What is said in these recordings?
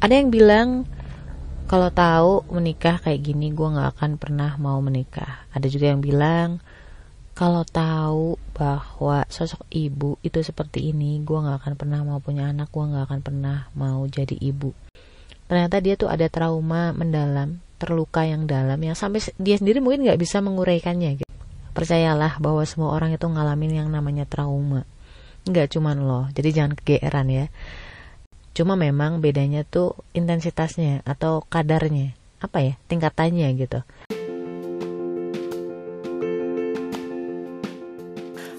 Ada yang bilang kalau tahu menikah kayak gini gue nggak akan pernah mau menikah. Ada juga yang bilang kalau tahu bahwa sosok ibu itu seperti ini, gue nggak akan pernah mau punya anak, gue nggak akan pernah mau jadi ibu. Ternyata dia tuh ada trauma mendalam, terluka yang dalam, yang sampai dia sendiri mungkin nggak bisa menguraikannya. Gitu. Percayalah bahwa semua orang itu ngalamin yang namanya trauma. Nggak cuman lo, jadi jangan kegeeran ya. Cuma memang bedanya tuh intensitasnya atau kadarnya. Apa ya? Tingkatannya gitu.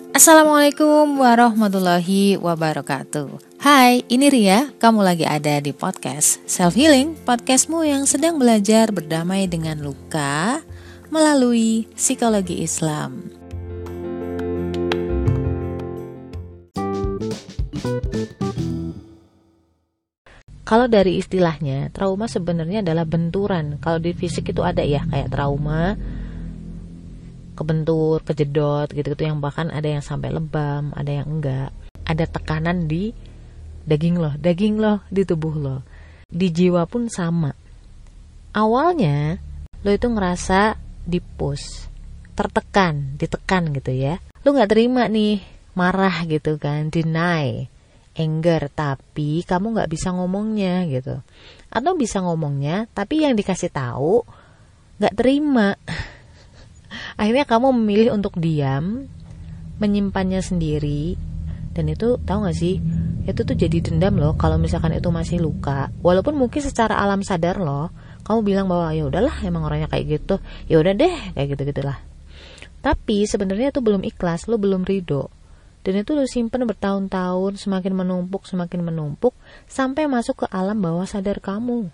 Assalamualaikum warahmatullahi wabarakatuh. Hai, ini Ria. Kamu lagi ada di podcast Self Healing, podcastmu yang sedang belajar berdamai dengan luka melalui psikologi Islam. Kalau dari istilahnya, trauma sebenarnya adalah benturan. Kalau di fisik itu ada ya, kayak trauma, kebentur, kejedot gitu-gitu yang bahkan ada yang sampai lebam, ada yang enggak. Ada tekanan di daging loh, daging loh di tubuh lo. Di jiwa pun sama. Awalnya lo itu ngerasa dipus, tertekan, ditekan gitu ya. Lo nggak terima nih, marah gitu kan, deny anger tapi kamu nggak bisa ngomongnya gitu. Atau bisa ngomongnya tapi yang dikasih tahu nggak terima. Akhirnya kamu memilih untuk diam menyimpannya sendiri dan itu tahu nggak sih itu tuh jadi dendam loh kalau misalkan itu masih luka. Walaupun mungkin secara alam sadar loh kamu bilang bahwa ya udahlah emang orangnya kayak gitu ya udah deh kayak gitu gitulah tapi sebenarnya itu belum ikhlas lo belum ridho dan itu lu simpen bertahun-tahun semakin menumpuk semakin menumpuk sampai masuk ke alam bawah sadar kamu.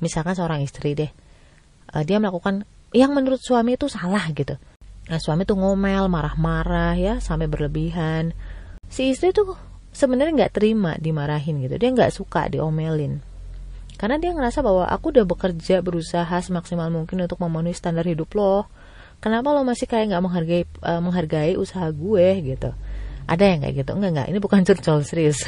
Misalkan seorang istri deh uh, dia melakukan yang menurut suami itu salah gitu. Nah suami tuh ngomel marah-marah ya sampai berlebihan. Si istri tuh sebenarnya nggak terima dimarahin gitu. Dia nggak suka diomelin. Karena dia ngerasa bahwa aku udah bekerja berusaha semaksimal mungkin untuk memenuhi standar hidup lo. Kenapa lo masih kayak nggak menghargai uh, menghargai usaha gue gitu ada yang kayak gitu? Enggak enggak. Ini bukan curcol serius.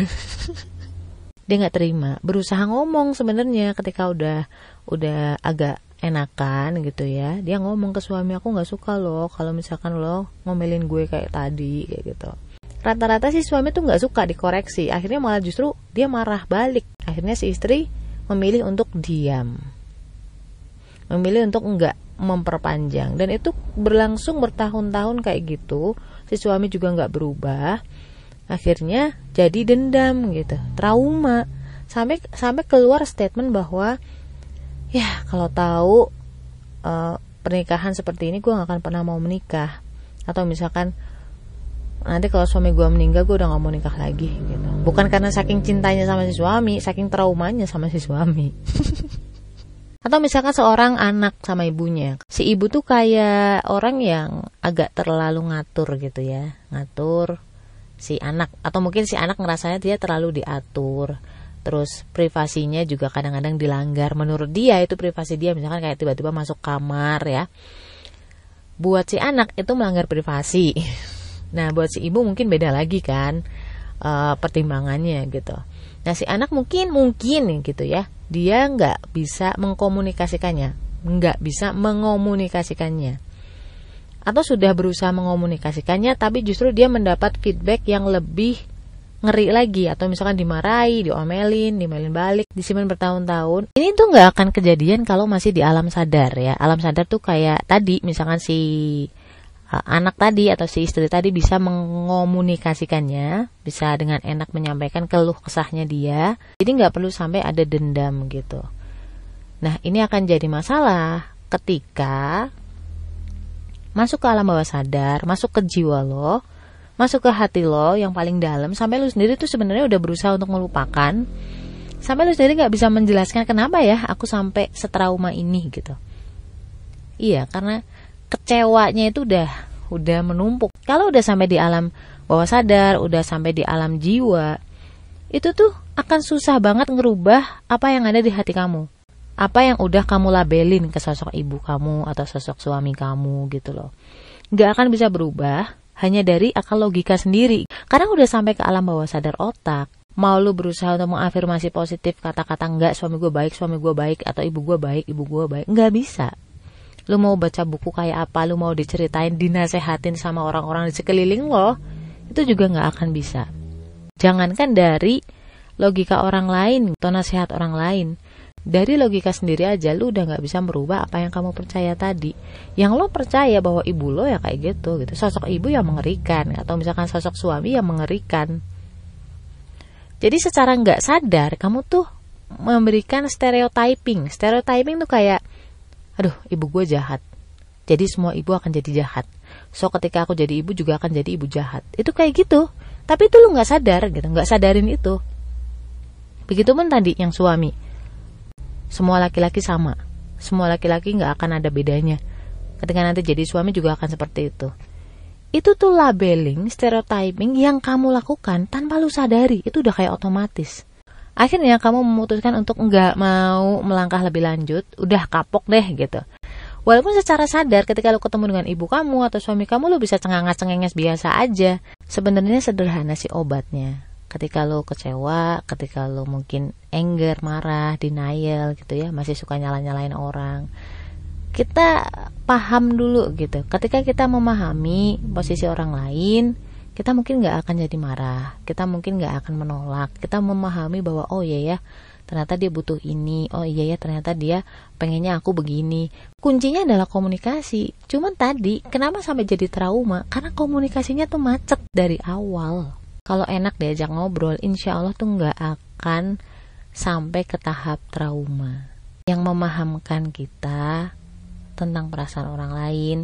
Dia nggak terima. Berusaha ngomong sebenarnya ketika udah udah agak enakan gitu ya. Dia ngomong ke suami aku nggak suka loh kalau misalkan lo ngomelin gue kayak tadi kayak gitu. Rata-rata sih suami tuh nggak suka dikoreksi. Akhirnya malah justru dia marah balik. Akhirnya si istri memilih untuk diam. Memilih untuk enggak memperpanjang. Dan itu berlangsung bertahun-tahun kayak gitu si suami juga nggak berubah akhirnya jadi dendam gitu trauma. Sampai sampai keluar statement bahwa ya kalau tahu uh, pernikahan seperti ini gue nggak akan pernah mau menikah. Atau misalkan nanti kalau suami gue meninggal gue udah nggak mau nikah lagi gitu. Bukan karena saking cintanya sama si suami saking traumanya sama si suami Atau misalkan seorang anak sama ibunya. Si ibu tuh kayak orang yang agak terlalu ngatur gitu ya. Ngatur si anak. Atau mungkin si anak ngerasanya dia terlalu diatur. Terus privasinya juga kadang-kadang dilanggar. Menurut dia itu privasi dia. Misalkan kayak tiba-tiba masuk kamar ya. Buat si anak itu melanggar privasi. Nah buat si ibu mungkin beda lagi kan. Uh, pertimbangannya gitu. Nah si anak mungkin mungkin gitu ya dia nggak bisa mengkomunikasikannya, nggak bisa mengomunikasikannya, atau sudah berusaha mengomunikasikannya, tapi justru dia mendapat feedback yang lebih ngeri lagi atau misalkan dimarahi, diomelin, diomelin balik, disimpan bertahun-tahun. Ini tuh nggak akan kejadian kalau masih di alam sadar ya. Alam sadar tuh kayak tadi misalkan si anak tadi atau si istri tadi bisa mengomunikasikannya, bisa dengan enak menyampaikan keluh kesahnya dia. Jadi nggak perlu sampai ada dendam gitu. Nah ini akan jadi masalah ketika masuk ke alam bawah sadar, masuk ke jiwa lo, masuk ke hati lo yang paling dalam sampai lo sendiri tuh sebenarnya udah berusaha untuk melupakan sampai lo sendiri nggak bisa menjelaskan kenapa ya aku sampai setrauma ini gitu iya karena kecewanya itu udah udah menumpuk. Kalau udah sampai di alam bawah sadar udah sampai di alam jiwa itu tuh akan susah banget ngerubah apa yang ada di hati kamu. Apa yang udah kamu labelin ke sosok ibu kamu atau sosok suami kamu gitu loh. Nggak akan bisa berubah hanya dari akal logika sendiri. Karena udah sampai ke alam bawah sadar otak, mau lu berusaha untuk mengafirmasi positif kata-kata enggak suami gue baik suami gue baik atau ibu gue baik ibu gue baik nggak bisa lu mau baca buku kayak apa? Lu mau diceritain dinasehatin sama orang-orang di sekeliling lo? Itu juga nggak akan bisa. Jangankan dari logika orang lain atau nasihat orang lain. Dari logika sendiri aja lu udah nggak bisa merubah apa yang kamu percaya tadi. Yang lo percaya bahwa ibu lo ya kayak gitu gitu. Sosok ibu yang mengerikan atau misalkan sosok suami yang mengerikan. Jadi secara nggak sadar kamu tuh memberikan stereotyping. Stereotyping tuh kayak, aduh ibu gue jahat. Jadi semua ibu akan jadi jahat. So ketika aku jadi ibu juga akan jadi ibu jahat. Itu kayak gitu. Tapi itu lu nggak sadar gitu, nggak sadarin itu. Begitupun tadi yang suami. Semua laki-laki sama. Semua laki-laki nggak akan ada bedanya. Ketika nanti jadi suami juga akan seperti itu itu tuh labeling, stereotyping yang kamu lakukan tanpa lu sadari, itu udah kayak otomatis. Akhirnya kamu memutuskan untuk nggak mau melangkah lebih lanjut, udah kapok deh gitu. Walaupun secara sadar ketika lu ketemu dengan ibu kamu atau suami kamu lu bisa cengangas-cengenges biasa aja. Sebenarnya sederhana sih obatnya. Ketika lu kecewa, ketika lu mungkin anger, marah, denial gitu ya, masih suka nyala-nyalain orang kita paham dulu gitu ketika kita memahami posisi orang lain kita mungkin nggak akan jadi marah kita mungkin nggak akan menolak kita memahami bahwa oh iya ya ternyata dia butuh ini oh iya ya ternyata dia pengennya aku begini. Kuncinya adalah komunikasi. Cuman tadi kenapa sampai jadi trauma? Karena komunikasinya tuh macet dari awal. Kalau enak diajak ngobrol insya Allah tuh nggak akan sampai ke tahap trauma. Yang memahamkan kita tentang perasaan orang lain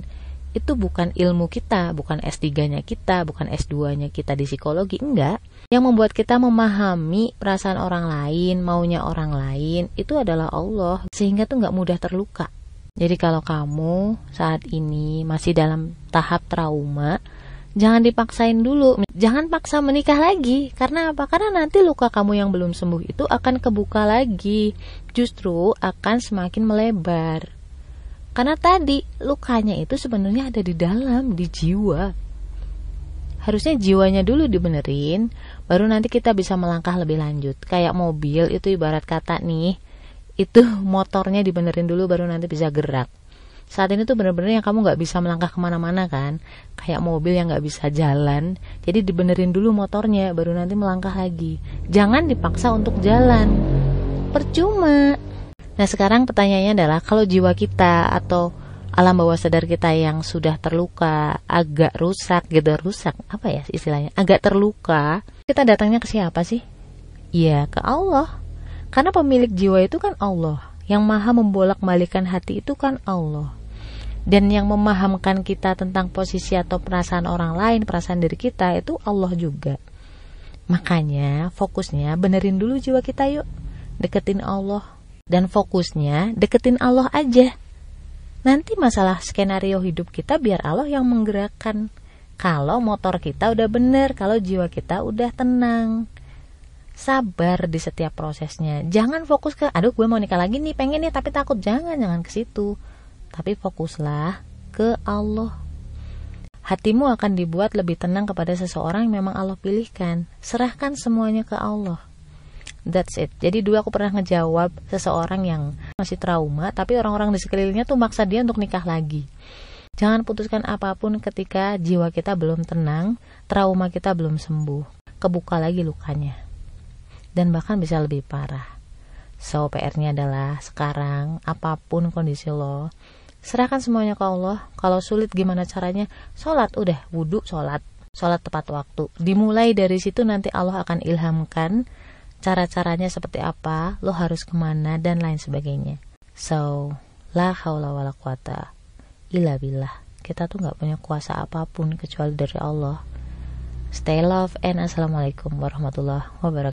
itu bukan ilmu kita, bukan S3-nya kita, bukan S2-nya kita di psikologi, enggak. Yang membuat kita memahami perasaan orang lain, maunya orang lain, itu adalah Allah, sehingga tuh nggak mudah terluka. Jadi kalau kamu saat ini masih dalam tahap trauma, jangan dipaksain dulu. Jangan paksa menikah lagi. Karena apa? Karena nanti luka kamu yang belum sembuh itu akan kebuka lagi. Justru akan semakin melebar. Karena tadi lukanya itu sebenarnya ada di dalam, di jiwa. Harusnya jiwanya dulu dibenerin, baru nanti kita bisa melangkah lebih lanjut. Kayak mobil itu ibarat kata nih, itu motornya dibenerin dulu baru nanti bisa gerak. Saat ini tuh bener-bener yang kamu nggak bisa melangkah ke mana-mana kan, kayak mobil yang nggak bisa jalan. Jadi dibenerin dulu motornya, baru nanti melangkah lagi. Jangan dipaksa untuk jalan, percuma Nah sekarang pertanyaannya adalah kalau jiwa kita atau alam bawah sadar kita yang sudah terluka, agak rusak gitu, rusak apa ya istilahnya, agak terluka, kita datangnya ke siapa sih? Iya ke Allah. Karena pemilik jiwa itu kan Allah, yang maha membolak-balikan hati itu kan Allah. Dan yang memahamkan kita tentang posisi atau perasaan orang lain, perasaan diri kita itu Allah juga. Makanya fokusnya benerin dulu jiwa kita yuk. Deketin Allah, dan fokusnya deketin Allah aja. Nanti masalah skenario hidup kita biar Allah yang menggerakkan. Kalau motor kita udah bener, kalau jiwa kita udah tenang. Sabar di setiap prosesnya. Jangan fokus ke, aduh gue mau nikah lagi nih, pengen nih tapi takut. Jangan, jangan ke situ. Tapi fokuslah ke Allah. Hatimu akan dibuat lebih tenang kepada seseorang yang memang Allah pilihkan. Serahkan semuanya ke Allah. That's it. Jadi dulu aku pernah ngejawab seseorang yang masih trauma, tapi orang-orang di sekelilingnya tuh maksa dia untuk nikah lagi. Jangan putuskan apa pun ketika jiwa kita belum tenang, trauma kita belum sembuh. Kebuka lagi lukanya. Dan bahkan bisa lebih parah. So, PR-nya adalah sekarang, apa pun kondisi lo, serahkan semuanya ke Allah. Kalau sulit gimana caranya? Sholat, udah, wudhu, sholat. Sholat tepat waktu. Dimulai dari situ nanti Allah akan ilhamkan cara-caranya seperti apa, lo harus ke mana, dan lain sebagainya. So, la haula wala quwata illa billah. Kita tuh nggak punya kuasa apa pun kecuali dari Allah. Stay love and assalamualaikum warahmatullahi wabarakatuh.